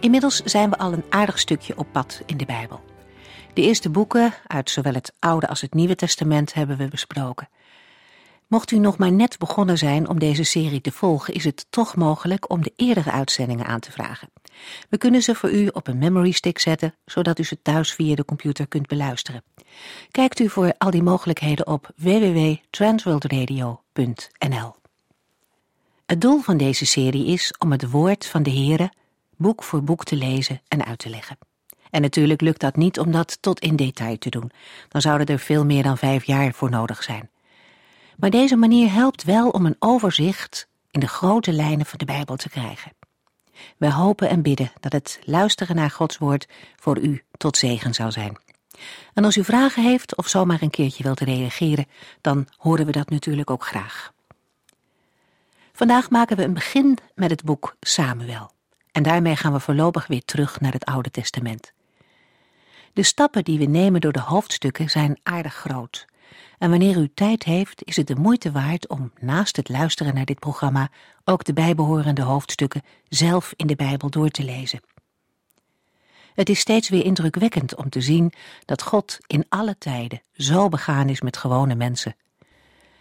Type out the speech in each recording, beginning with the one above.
Inmiddels zijn we al een aardig stukje op pad in de Bijbel. De eerste boeken uit zowel het Oude als het Nieuwe Testament hebben we besproken. Mocht u nog maar net begonnen zijn om deze serie te volgen, is het toch mogelijk om de eerdere uitzendingen aan te vragen. We kunnen ze voor u op een memory stick zetten, zodat u ze thuis via de computer kunt beluisteren. Kijkt u voor al die mogelijkheden op www.transworldradio.nl. Het doel van deze serie is om het woord van de Heere boek voor boek te lezen en uit te leggen. En natuurlijk lukt dat niet om dat tot in detail te doen. Dan zouden er veel meer dan vijf jaar voor nodig zijn. Maar deze manier helpt wel om een overzicht in de grote lijnen van de Bijbel te krijgen. We hopen en bidden dat het luisteren naar Gods woord voor u tot zegen zou zijn. En als u vragen heeft of zomaar een keertje wilt reageren, dan horen we dat natuurlijk ook graag. Vandaag maken we een begin met het boek Samuel. En daarmee gaan we voorlopig weer terug naar het Oude Testament. De stappen die we nemen door de hoofdstukken zijn aardig groot. En wanneer u tijd heeft, is het de moeite waard om naast het luisteren naar dit programma ook de bijbehorende hoofdstukken zelf in de Bijbel door te lezen. Het is steeds weer indrukwekkend om te zien dat God in alle tijden zo begaan is met gewone mensen.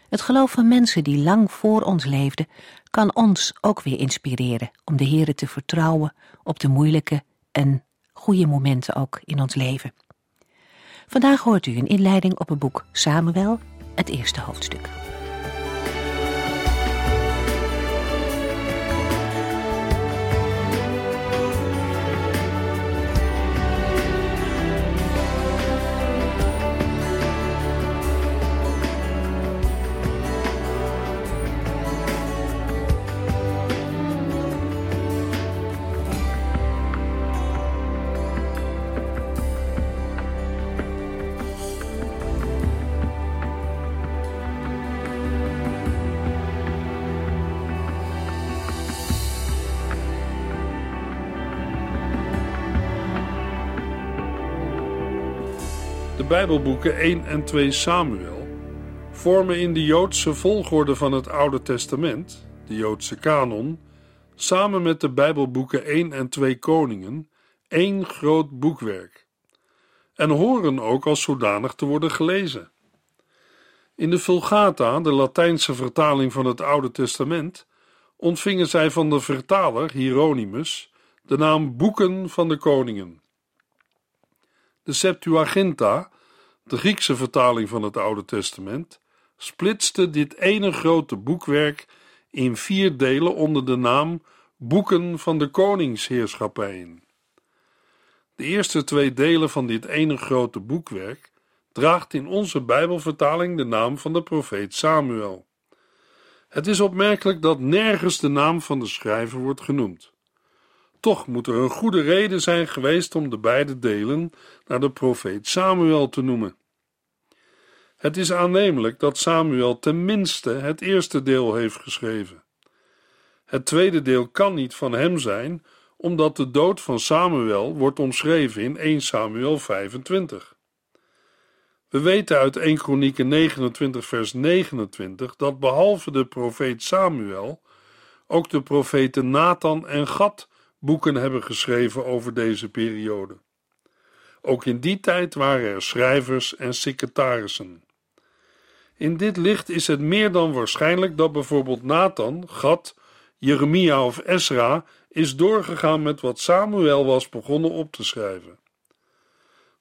Het geloof van mensen die lang voor ons leefden, kan ons ook weer inspireren om de Here te vertrouwen op de moeilijke en goede momenten ook in ons leven. Vandaag hoort u een inleiding op het boek Samuel, het eerste hoofdstuk. Bijbelboeken 1 en 2 Samuel vormen in de Joodse volgorde van het Oude Testament, de Joodse kanon, samen met de Bijbelboeken 1 en 2 Koningen, één groot boekwerk. En horen ook als zodanig te worden gelezen. In de Vulgata, de Latijnse vertaling van het Oude Testament, ontvingen zij van de vertaler Hieronymus de naam Boeken van de Koningen. De Septuaginta, de Griekse vertaling van het Oude Testament, splitste dit ene grote boekwerk in vier delen onder de naam Boeken van de Koningsheerschappijen. De eerste twee delen van dit ene grote boekwerk draagt in onze Bijbelvertaling de naam van de profeet Samuel. Het is opmerkelijk dat nergens de naam van de schrijver wordt genoemd. Toch moet er een goede reden zijn geweest om de beide delen naar de profeet Samuel te noemen. Het is aannemelijk dat Samuel tenminste het eerste deel heeft geschreven. Het tweede deel kan niet van hem zijn, omdat de dood van Samuel wordt omschreven in 1 Samuel 25. We weten uit 1 Kronieken 29 vers 29 dat behalve de profeet Samuel ook de profeten Nathan en Gad boeken hebben geschreven over deze periode. Ook in die tijd waren er schrijvers en secretarissen. In dit licht is het meer dan waarschijnlijk dat bijvoorbeeld Nathan, Gad, Jeremia of Esra is doorgegaan met wat Samuel was begonnen op te schrijven.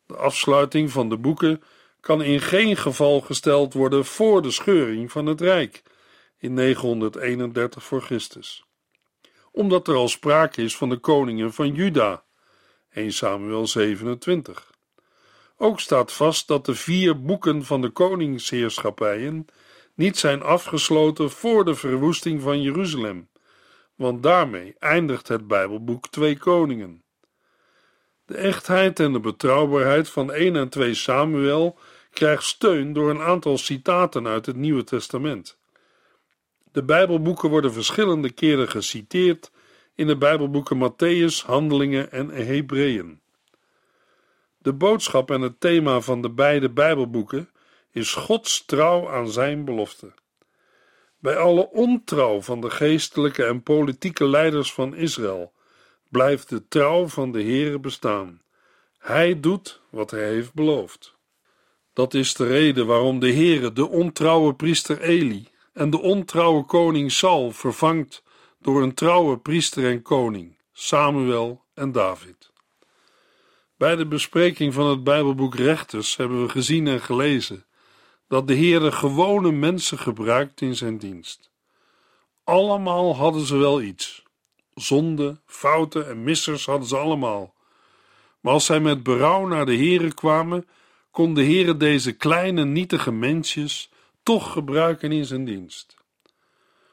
De afsluiting van de boeken kan in geen geval gesteld worden voor de scheuring van het Rijk in 931 voor Christus, omdat er al sprake is van de koningen van Juda, 1 Samuel 27. Ook staat vast dat de vier boeken van de koningsheerschappijen niet zijn afgesloten voor de verwoesting van Jeruzalem, want daarmee eindigt het Bijbelboek Twee Koningen. De echtheid en de betrouwbaarheid van 1 en 2 Samuel krijgt steun door een aantal citaten uit het Nieuwe Testament. De Bijbelboeken worden verschillende keren geciteerd in de Bijbelboeken Matthäus, Handelingen en Hebreeën. De boodschap en het thema van de beide Bijbelboeken is Gods trouw aan zijn belofte. Bij alle ontrouw van de geestelijke en politieke leiders van Israël blijft de trouw van de Heere bestaan. Hij doet wat hij heeft beloofd. Dat is de reden waarom de Heere de ontrouwe priester Eli en de ontrouwe koning Saul vervangt door een trouwe priester en koning, Samuel en David. Bij de bespreking van het Bijbelboek Rechters hebben we gezien en gelezen dat de Heere gewone mensen gebruikt in zijn dienst. Allemaal hadden ze wel iets. Zonde, fouten en missers hadden ze allemaal. Maar als zij met berouw naar de Heere kwamen, kon de Heere deze kleine nietige mensjes toch gebruiken in zijn dienst.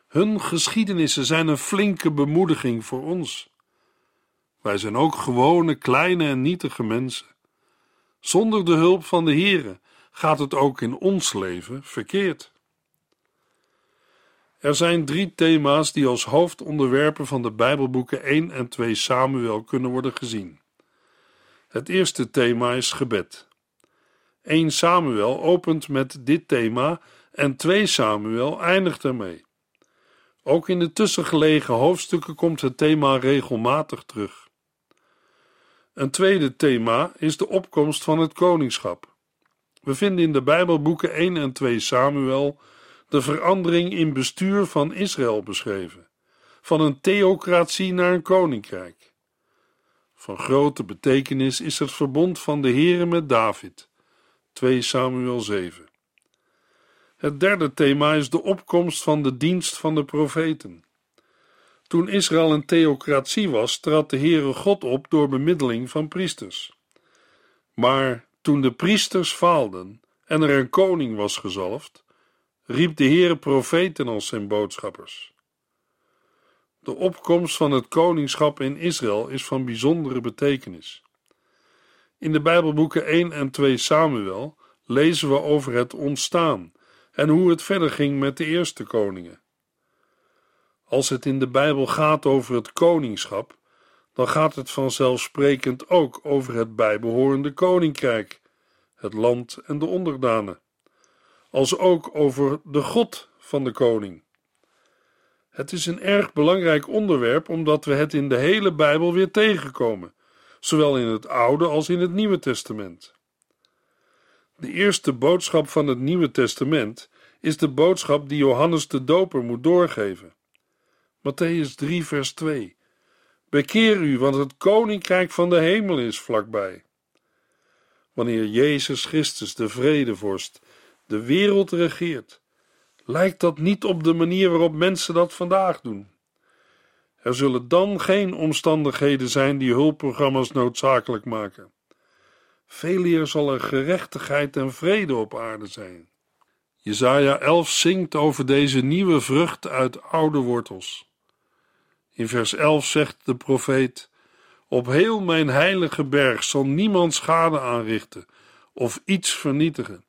Hun geschiedenissen zijn een flinke bemoediging voor ons. Wij zijn ook gewone, kleine en nietige mensen. Zonder de hulp van de Heere gaat het ook in ons leven verkeerd. Er zijn drie thema's die als hoofdonderwerpen van de Bijbelboeken 1 en 2 Samuel kunnen worden gezien. Het eerste thema is gebed. 1 Samuel opent met dit thema en 2 Samuel eindigt ermee. Ook in de tussengelegen hoofdstukken komt het thema regelmatig terug. Een tweede thema is de opkomst van het koningschap. We vinden in de Bijbelboeken 1 en 2 Samuel de verandering in bestuur van Israël beschreven, van een theocratie naar een koninkrijk. Van grote betekenis is het verbond van de Heere met David, 2 Samuel 7. Het derde thema is de opkomst van de dienst van de profeten. Toen Israël een theocratie was, trad de Heere God op door bemiddeling van priesters. Maar toen de priesters faalden en er een koning was gezalfd, riep de Heere profeten als zijn boodschappers. De opkomst van het koningschap in Israël is van bijzondere betekenis. In de Bijbelboeken 1 en 2 Samuel lezen we over het ontstaan en hoe het verder ging met de eerste koningen. Als het in de Bijbel gaat over het koningschap, dan gaat het vanzelfsprekend ook over het bijbehorende koninkrijk, het land en de onderdanen, als ook over de God van de koning. Het is een erg belangrijk onderwerp omdat we het in de hele Bijbel weer tegenkomen, zowel in het Oude als in het Nieuwe Testament. De eerste boodschap van het Nieuwe Testament is de boodschap die Johannes de Doper moet doorgeven. Matthäus 3, vers 2. Bekeer u, want het koninkrijk van de hemel is vlakbij. Wanneer Jezus Christus, de vredevorst, de wereld regeert, lijkt dat niet op de manier waarop mensen dat vandaag doen. Er zullen dan geen omstandigheden zijn die hulpprogramma's noodzakelijk maken. Veel eer zal er gerechtigheid en vrede op aarde zijn. Jesaja 11 zingt over deze nieuwe vrucht uit oude wortels. In vers 11 zegt de profeet: Op heel mijn heilige berg zal niemand schade aanrichten of iets vernietigen,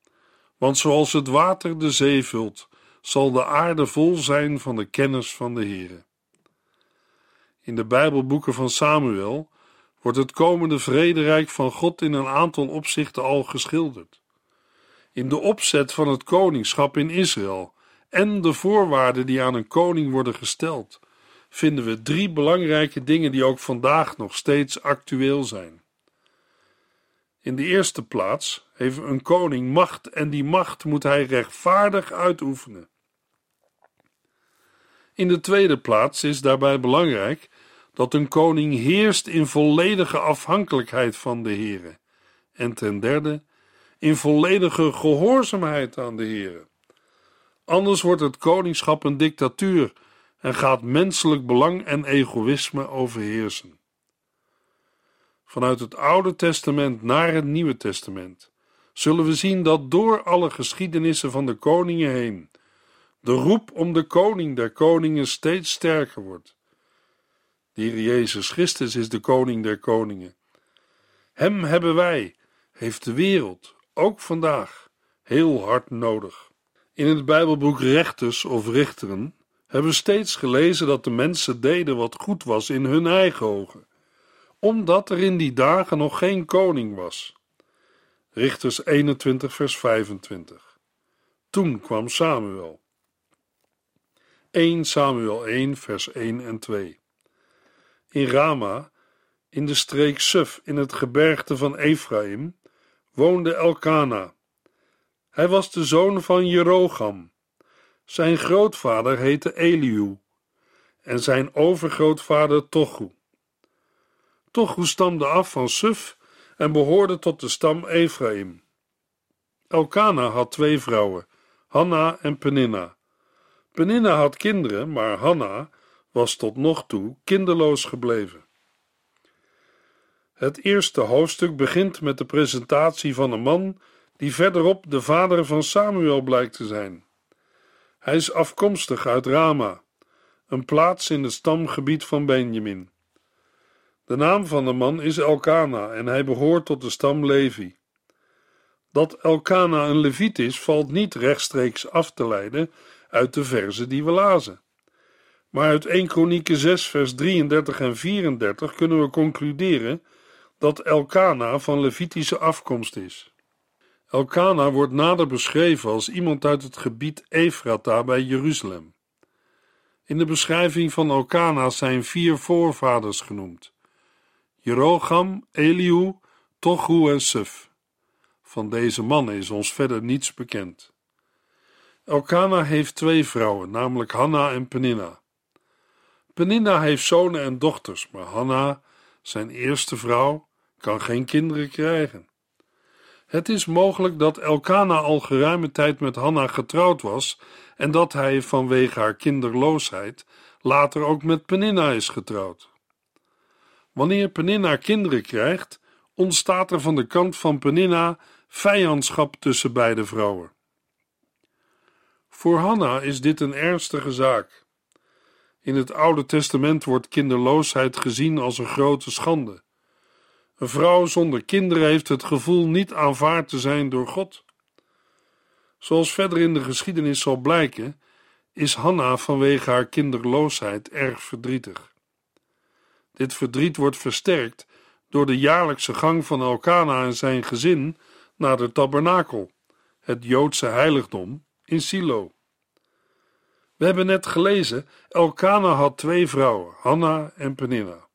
want zoals het water de zee vult, zal de aarde vol zijn van de kennis van de Heere. In de Bijbelboeken van Samuel wordt het komende vrederijk van God in een aantal opzichten al geschilderd. In de opzet van het koningschap in Israël en de voorwaarden die aan een koning worden gesteld, vinden we drie belangrijke dingen die ook vandaag nog steeds actueel zijn. In de eerste plaats heeft een koning macht en die macht moet hij rechtvaardig uitoefenen. In de tweede plaats is daarbij belangrijk dat een koning heerst in volledige afhankelijkheid van de Heere. En ten derde in volledige gehoorzaamheid aan de Heere. Anders wordt het koningschap een dictatuur en gaat menselijk belang en egoïsme overheersen. Vanuit het Oude Testament naar het Nieuwe Testament zullen we zien dat door alle geschiedenissen van de koningen heen de roep om de koning der koningen steeds sterker wordt De Jezus Christus is de koning der koningen. Hem hebben wij, heeft de wereld, ook vandaag, heel hard nodig. In het Bijbelboek Rechters of Richteren hebben steeds gelezen dat de mensen deden wat goed was in hun eigen ogen, omdat er in die dagen nog geen koning was. Richters 21, vers 25. Toen kwam Samuel. 1 Samuel 1, vers 1 en 2. In Rama, in de streek Suf in het gebergte van Ephraim, woonde Elkana. Hij was de zoon van Jerogam. Zijn grootvader heette Eliu en zijn overgrootvader Tochu. Tochu stamde af van Suf en behoorde tot de stam Ephraim. Elkana had twee vrouwen, Hanna en Peninna. Peninna had kinderen, maar Hanna was tot nog toe kinderloos gebleven. Het eerste hoofdstuk begint met de presentatie van een man die verderop de vader van Samuel blijkt te zijn. Hij is afkomstig uit Rama, een plaats in het stamgebied van Benjamin. De naam van de man is Elkana en hij behoort tot de stam Levi. Dat Elkana een leviet is, valt niet rechtstreeks af te leiden uit de verzen die we lazen. Maar uit 1 Kronieken 6 vers 33 en 34 kunnen we concluderen dat Elkana van Levitische afkomst is. Elkana wordt nader beschreven als iemand uit het gebied Efrata bij Jeruzalem. In de beschrijving van Elkana zijn vier voorvaders genoemd: Jerogam, Elihu, Tochu en Suf. Van deze mannen is ons verder niets bekend. Elkana heeft twee vrouwen, namelijk Hanna en Peninna. Peninna heeft zonen en dochters, maar Hanna, zijn eerste vrouw, kan geen kinderen krijgen. Het is mogelijk dat Elkana al geruime tijd met Hanna getrouwd was en dat hij vanwege haar kinderloosheid later ook met Peninna is getrouwd. Wanneer Peninna kinderen krijgt, ontstaat er van de kant van Peninna vijandschap tussen beide vrouwen. Voor Hanna is dit een ernstige zaak. In het Oude Testament wordt kinderloosheid gezien als een grote schande. Een vrouw zonder kinderen heeft het gevoel niet aanvaard te zijn door God. Zoals verder in de geschiedenis zal blijken, is Hanna vanwege haar kinderloosheid erg verdrietig. Dit verdriet wordt versterkt door de jaarlijkse gang van Elkana en zijn gezin naar de tabernakel, het Joodse heiligdom in Silo. We hebben net gelezen, Elkana had twee vrouwen, Hanna en Peninna.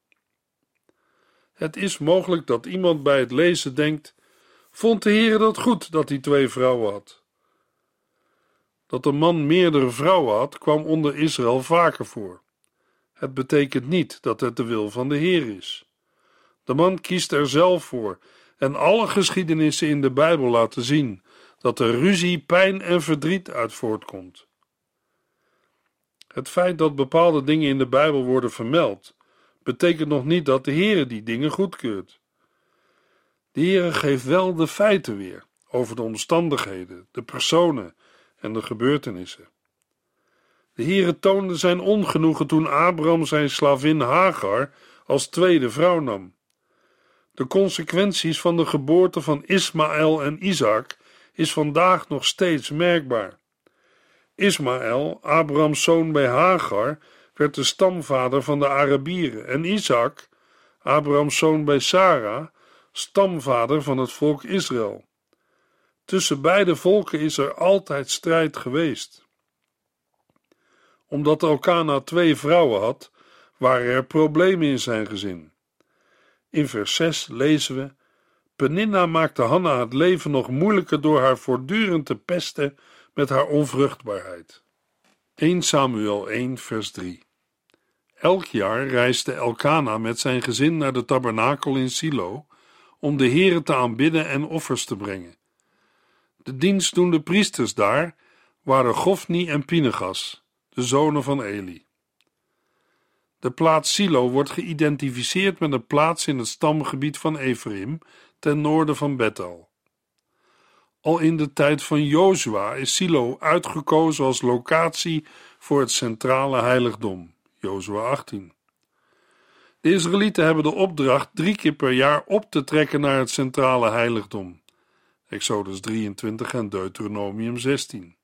Het is mogelijk dat iemand bij het lezen denkt: Vond de Heer dat goed dat hij twee vrouwen had? Dat een man meerdere vrouwen had, kwam onder Israël vaker voor. Het betekent niet dat het de wil van de Heer is. De man kiest er zelf voor en alle geschiedenissen in de Bijbel laten zien dat er ruzie, pijn en verdriet uit voortkomt. Het feit dat bepaalde dingen in de Bijbel worden vermeld, betekent nog niet dat de Heere die dingen goedkeurt. De Heere geeft wel de feiten weer over de omstandigheden, de personen en de gebeurtenissen. De Heere toonde zijn ongenoegen toen Abraham zijn slavin Hagar als tweede vrouw nam. De consequenties van de geboorte van Ismaël en Isaac is vandaag nog steeds merkbaar. Ismaël, Abrahams zoon bij Hagar, werd de stamvader van de Arabieren en Isaac, Abrahams zoon bij Sarah, stamvader van het volk Israël. Tussen beide volken is er altijd strijd geweest. Omdat Elkana twee vrouwen had, waren er problemen in zijn gezin. In vers 6 lezen we: Peninna maakte Hanna het leven nog moeilijker door haar voortdurend te pesten met haar onvruchtbaarheid. 1 Samuel 1, vers 3. Elk jaar reisde Elkana met zijn gezin naar de tabernakel in Silo om de Heere te aanbidden en offers te brengen. De dienstdoende priesters daar waren Gofni en Pinegas, de zonen van Eli. De plaats Silo wordt geïdentificeerd met een plaats in het stamgebied van Ephraim ten noorden van Bethel. Al in de tijd van Jozua is Silo uitgekozen als locatie voor het centrale heiligdom, Jozua 18. De Israëlieten hebben de opdracht drie keer per jaar op te trekken naar het centrale heiligdom. Exodus 23 en Deuteronomium 16.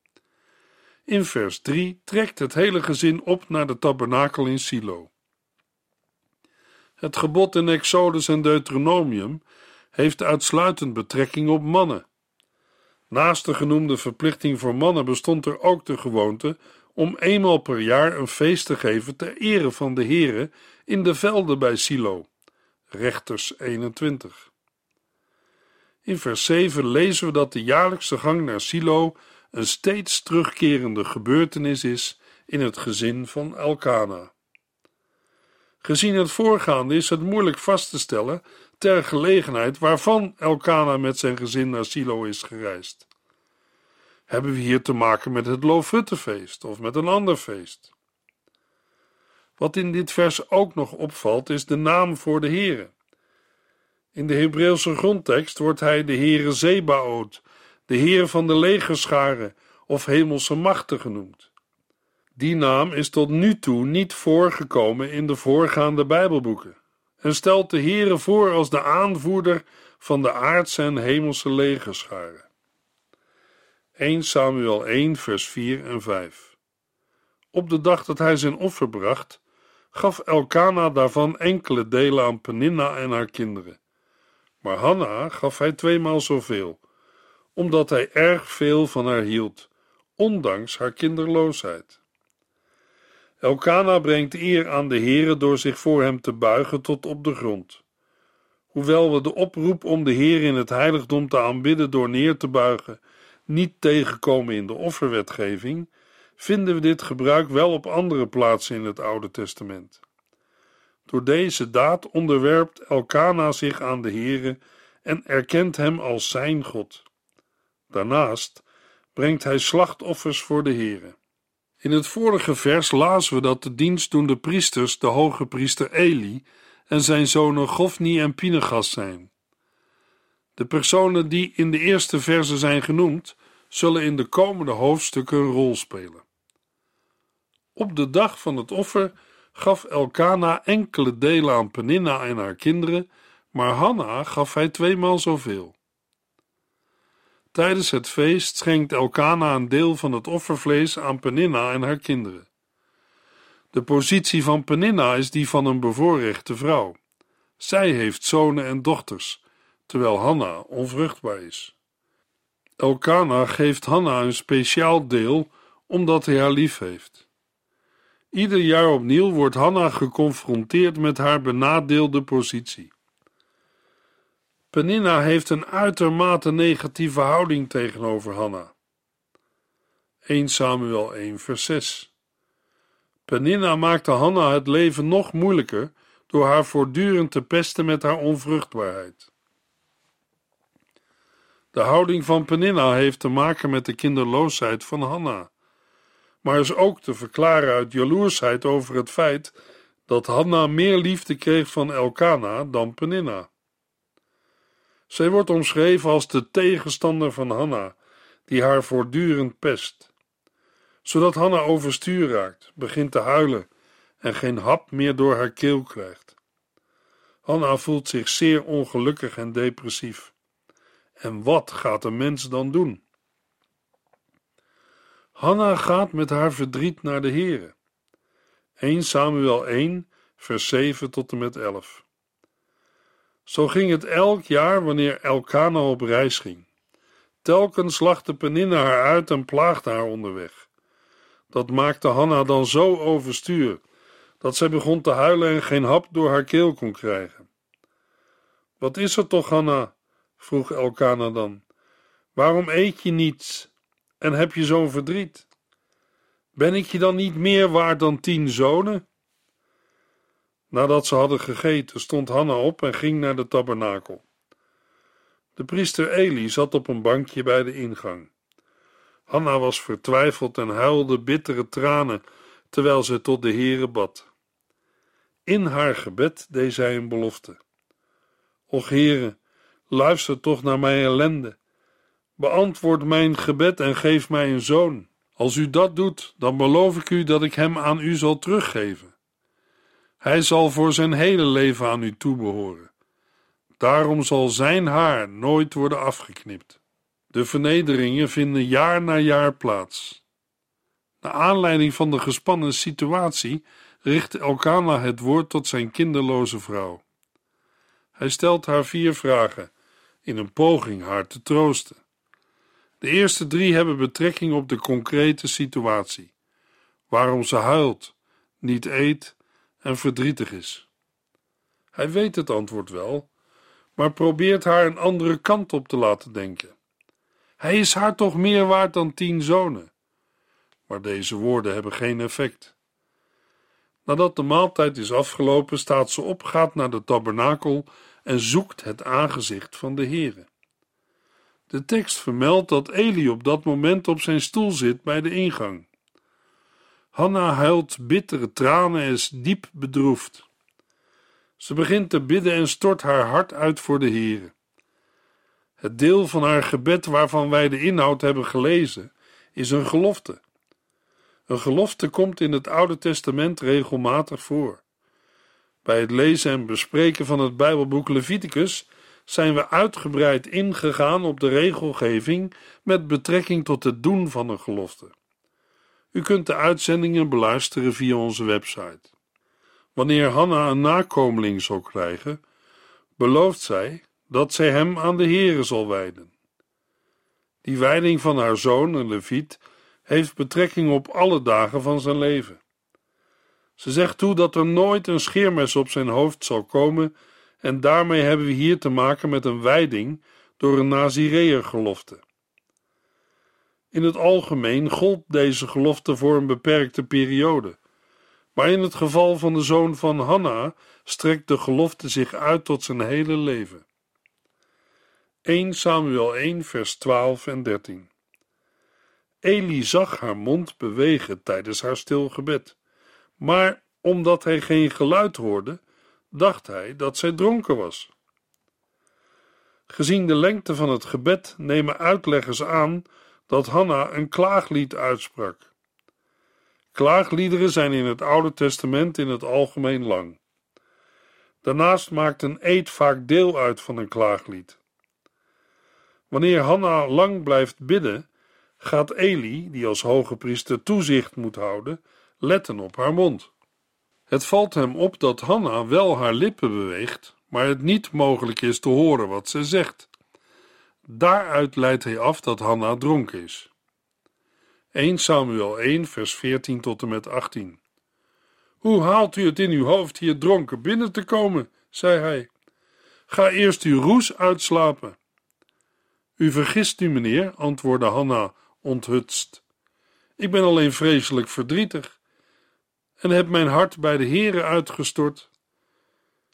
In vers 3 trekt het hele gezin op naar de tabernakel in Silo. Het gebod in Exodus en Deuteronomium heeft uitsluitend betrekking op mannen. Naast de genoemde verplichting voor mannen bestond er ook de gewoonte om eenmaal per jaar een feest te geven ter ere van de Here in de velden bij Silo. Rechters 21. In vers 7 lezen we dat de jaarlijkse gang naar Silo een steeds terugkerende gebeurtenis is in het gezin van Elkana. Gezien het voorgaande is het moeilijk vast te stellen ter gelegenheid waarvan Elkana met zijn gezin naar Silo is gereisd. Hebben we hier te maken met het Loofhuttenfeest of met een ander feest? Wat in dit vers ook nog opvalt is de naam voor de Heere. In de Hebreeuwse grondtekst wordt hij de Heere Zebaoth, de Heer van de legerscharen of hemelse machten genoemd. Die naam is tot nu toe niet voorgekomen in de voorgaande Bijbelboeken en stelt de Heere voor als de aanvoerder van de aardse en hemelse legerscharen. 1 Samuel 1 vers 4 en 5 Op de dag dat hij zijn offer bracht, gaf Elkana daarvan enkele delen aan Peninna en haar kinderen. Maar Hanna gaf hij tweemaal zoveel, omdat hij erg veel van haar hield, ondanks haar kinderloosheid. Elkana brengt eer aan de Heere door zich voor hem te buigen tot op de grond. Hoewel we de oproep om de Heer in het heiligdom te aanbidden door neer te buigen niet tegenkomen in de offerwetgeving, vinden we dit gebruik wel op andere plaatsen in het Oude Testament. Door deze daad onderwerpt Elkana zich aan de Heere en erkent hem als zijn God. Daarnaast brengt hij slachtoffers voor de Heere. In het vorige vers lazen we dat de dienstdoende priesters de hoge priester Eli en zijn zonen Gofni en Pinegas zijn. De personen die in de eerste verse zijn genoemd, zullen in de komende hoofdstukken een rol spelen. Op de dag van het offer gaf Elkana enkele delen aan Peninna en haar kinderen, maar Hanna gaf hij tweemaal zoveel. Tijdens het feest schenkt Elkana een deel van het offervlees aan Peninna en haar kinderen. De positie van Peninna is die van een bevoorrechte vrouw. Zij heeft zonen en dochters, terwijl Hanna onvruchtbaar is. Elkana geeft Hanna een speciaal deel omdat hij haar lief heeft. Ieder jaar opnieuw wordt Hanna geconfronteerd met haar benadeelde positie. Peninna heeft een uitermate negatieve houding tegenover Hanna. 1 Samuel 1 vers 6 Peninna maakte Hanna het leven nog moeilijker door haar voortdurend te pesten met haar onvruchtbaarheid. De houding van Peninna heeft te maken met de kinderloosheid van Hanna, maar is ook te verklaren uit jaloersheid over het feit dat Hanna meer liefde kreeg van Elkana dan Peninna. Zij wordt omschreven als de tegenstander van Hanna, die haar voortdurend pest. Zodat Hanna overstuur raakt, begint te huilen en geen hap meer door haar keel krijgt. Hanna voelt zich zeer ongelukkig en depressief. En wat gaat een mens dan doen? Hanna gaat met haar verdriet naar de Heere. 1 Samuel 1, vers 7 tot en met 11. Zo ging het elk jaar wanneer Elkana op reis ging. Telkens lachte Peninna haar uit en plaagde haar onderweg. Dat maakte Hanna dan zo overstuur dat zij begon te huilen en geen hap door haar keel kon krijgen. Wat is er toch, Hanna? Vroeg Elkana dan. Waarom eet je niets en heb je zo'n verdriet? Ben ik je dan niet meer waard dan tien zonen? Nadat ze hadden gegeten, stond Hanna op en ging naar de tabernakel. De priester Eli zat op een bankje bij de ingang. Hanna was vertwijfeld en huilde bittere tranen terwijl ze tot de Heere bad. In haar gebed deed zij een belofte. Och Heere, luister toch naar mijn ellende. Beantwoord mijn gebed en geef mij een zoon. Als u dat doet, dan beloof ik u dat ik hem aan u zal teruggeven. Hij zal voor zijn hele leven aan u toebehoren. Daarom zal zijn haar nooit worden afgeknipt. De vernederingen vinden jaar na jaar plaats. Naar aanleiding van de gespannen situatie richt Elkana het woord tot zijn kinderloze vrouw. Hij stelt haar vier vragen in een poging haar te troosten. De eerste drie hebben betrekking op de concrete situatie: waarom ze huilt, niet eet en verdrietig is. Hij weet het antwoord wel, maar probeert haar een andere kant op te laten denken. Hij is haar toch meer waard dan tien zonen. Maar deze woorden hebben geen effect. Nadat de maaltijd is afgelopen, staat ze op, gaat naar de tabernakel en zoekt het aangezicht van de Heere. De tekst vermeldt dat Eli op dat moment op zijn stoel zit bij de ingang. Hanna huilt bittere tranen en is diep bedroefd. Ze begint te bidden en stort haar hart uit voor de Heere. Het deel van haar gebed waarvan wij de inhoud hebben gelezen, is een gelofte. Een gelofte komt in het Oude Testament regelmatig voor. Bij het lezen en bespreken van het Bijbelboek Leviticus zijn we uitgebreid ingegaan op de regelgeving met betrekking tot het doen van een gelofte. U kunt de uitzendingen beluisteren via onze website. Wanneer Hanna een nakomeling zal krijgen, belooft zij dat zij hem aan de Heere zal wijden. Die wijding van haar zoon, een leviet, heeft betrekking op alle dagen van zijn leven. Ze zegt toe dat er nooit een scheermes op zijn hoofd zal komen, en daarmee hebben we hier te maken met een wijding door een Nazireër gelofte. In het algemeen gold deze gelofte voor een beperkte periode, maar in het geval van de zoon van Hanna strekt de gelofte zich uit tot zijn hele leven. 1 Samuel 1 vers 12 en 13 Eli zag haar mond bewegen tijdens haar stil gebed, maar omdat hij geen geluid hoorde, dacht hij dat zij dronken was. Gezien de lengte van het gebed nemen uitleggers aan dat Hanna een klaaglied uitsprak. Klaagliederen zijn in het Oude Testament in het algemeen lang. Daarnaast maakt een eed vaak deel uit van een klaaglied. Wanneer Hanna lang blijft bidden, gaat Eli, die als hoge priester toezicht moet houden, letten op haar mond. Het valt hem op dat Hanna wel haar lippen beweegt, maar het niet mogelijk is te horen wat ze zegt. Daaruit leidt hij af dat Hanna dronken is. 1 Samuel 1, vers 14 tot en met 18. Hoe haalt u het in uw hoofd hier dronken binnen te komen? zei hij. Ga eerst uw roes uitslapen. U vergist u, meneer, antwoordde Hanna onthutst. Ik ben alleen vreselijk verdrietig en heb mijn hart bij de Heere uitgestort.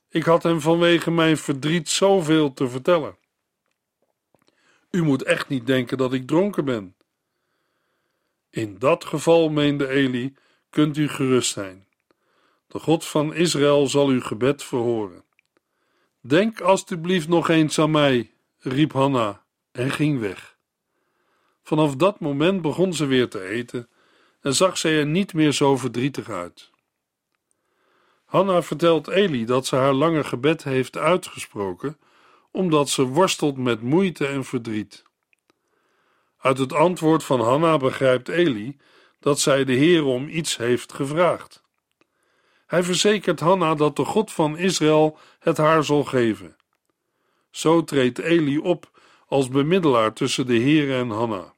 Ik had hem vanwege mijn verdriet zoveel te vertellen. U moet echt niet denken dat ik dronken ben. In dat geval, meende Eli, kunt u gerust zijn. De God van Israël zal uw gebed verhoren. Denk alstublieft nog eens aan mij, riep Hanna en ging weg. Vanaf dat moment begon ze weer te eten en zag zij er niet meer zo verdrietig uit. Hanna vertelt Eli dat ze haar lange gebed heeft uitgesproken omdat ze worstelt met moeite en verdriet. Uit het antwoord van Hanna begrijpt Eli dat zij de Heer om iets heeft gevraagd. Hij verzekert Hanna dat de God van Israël het haar zal geven. Zo treedt Eli op als bemiddelaar tussen de Heer en Hanna.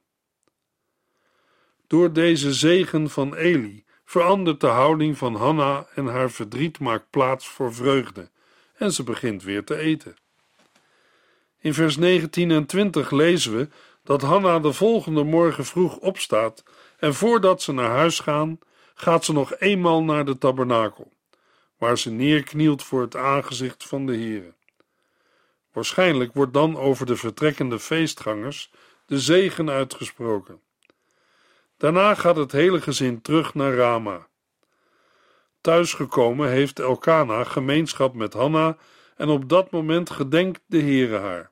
Door deze zegen van Eli verandert de houding van Hanna en haar verdriet maakt plaats voor vreugde en ze begint weer te eten. In vers 19 en 20 lezen we dat Hanna de volgende morgen vroeg opstaat en voordat ze naar huis gaan, gaat ze nog eenmaal naar de tabernakel, waar ze neerknielt voor het aangezicht van de Heere. Waarschijnlijk wordt dan over de vertrekkende feestgangers de zegen uitgesproken. Daarna gaat het hele gezin terug naar Rama. Thuisgekomen heeft Elkana gemeenschap met Hanna en op dat moment gedenkt de Heere haar.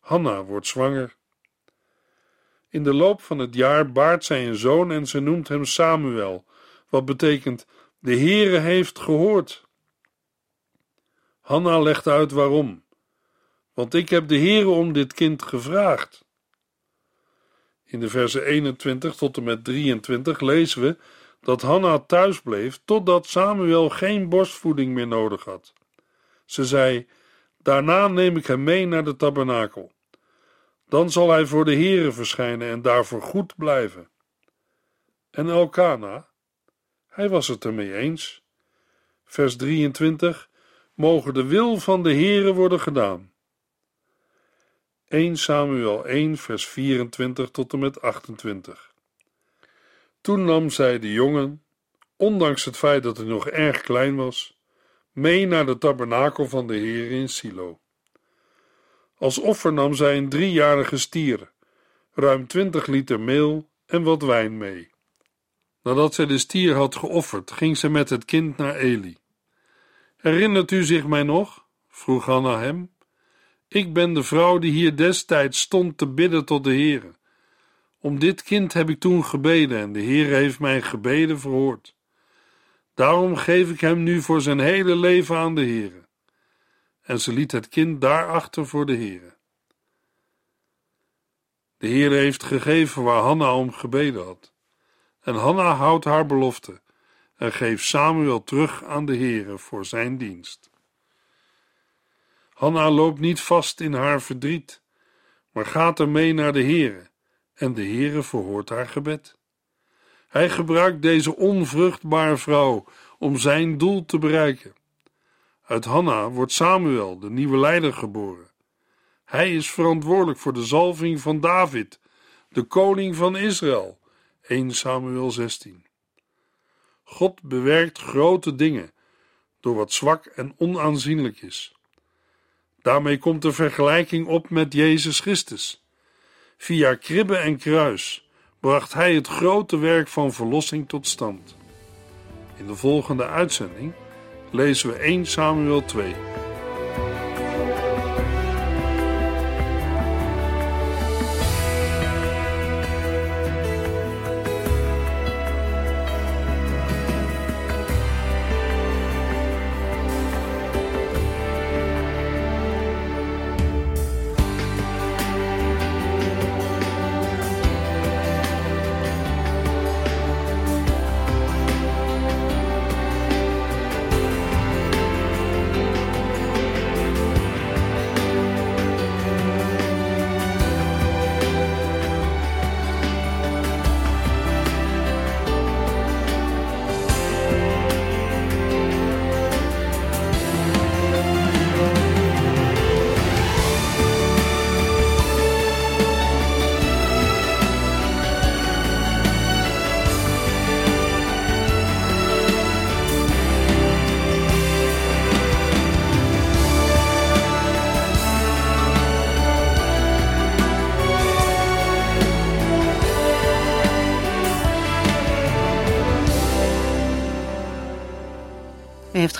Hanna wordt zwanger. In de loop van het jaar baart zij een zoon en ze noemt hem Samuel, wat betekent de Heere heeft gehoord. Hanna legt uit waarom. Want ik heb de Heere om dit kind gevraagd. In de versen 21 tot en met 23 lezen we dat Hanna thuis bleef totdat Samuel geen borstvoeding meer nodig had. Ze zei: Daarna neem ik hem mee naar de tabernakel. Dan zal hij voor de Heere verschijnen en daarvoor goed blijven. En Elkana, hij was het ermee eens. Vers 23: Mogen de wil van de Heere worden gedaan. 1 Samuel 1, vers 24 tot en met 28. Toen nam zij de jongen, ondanks het feit dat hij nog erg klein was, mee naar de tabernakel van de Heer in Silo. Als offer nam zij een driejarige stier, ruim twintig liter meel en wat wijn mee. Nadat zij de stier had geofferd, ging ze met het kind naar Eli. Herinnert u zich mij nog? vroeg Hanna hem. Ik ben de vrouw die hier destijds stond te bidden tot de Heere. Om dit kind heb ik toen gebeden en de Heer heeft mijn gebeden verhoord. Daarom geef ik hem nu voor zijn hele leven aan de Heere. En ze liet het kind daarachter voor de Heere. De Heere heeft gegeven waar Hanna om gebeden had. En Hanna houdt haar belofte en geeft Samuel terug aan de Heere voor zijn dienst. Hanna loopt niet vast in haar verdriet, maar gaat ermee naar de Heere en de Heere verhoort haar gebed. Hij gebruikt deze onvruchtbare vrouw om zijn doel te bereiken. Uit Hanna wordt Samuel, de nieuwe leider, geboren. Hij is verantwoordelijk voor de zalving van David, de koning van Israël. 1 Samuel 16. God bewerkt grote dingen door wat zwak en onaanzienlijk is. Daarmee komt de vergelijking op met Jezus Christus. Via kribbe en kruis bracht hij het grote werk van verlossing tot stand. In de volgende uitzending lezen we 1 Samuel 2.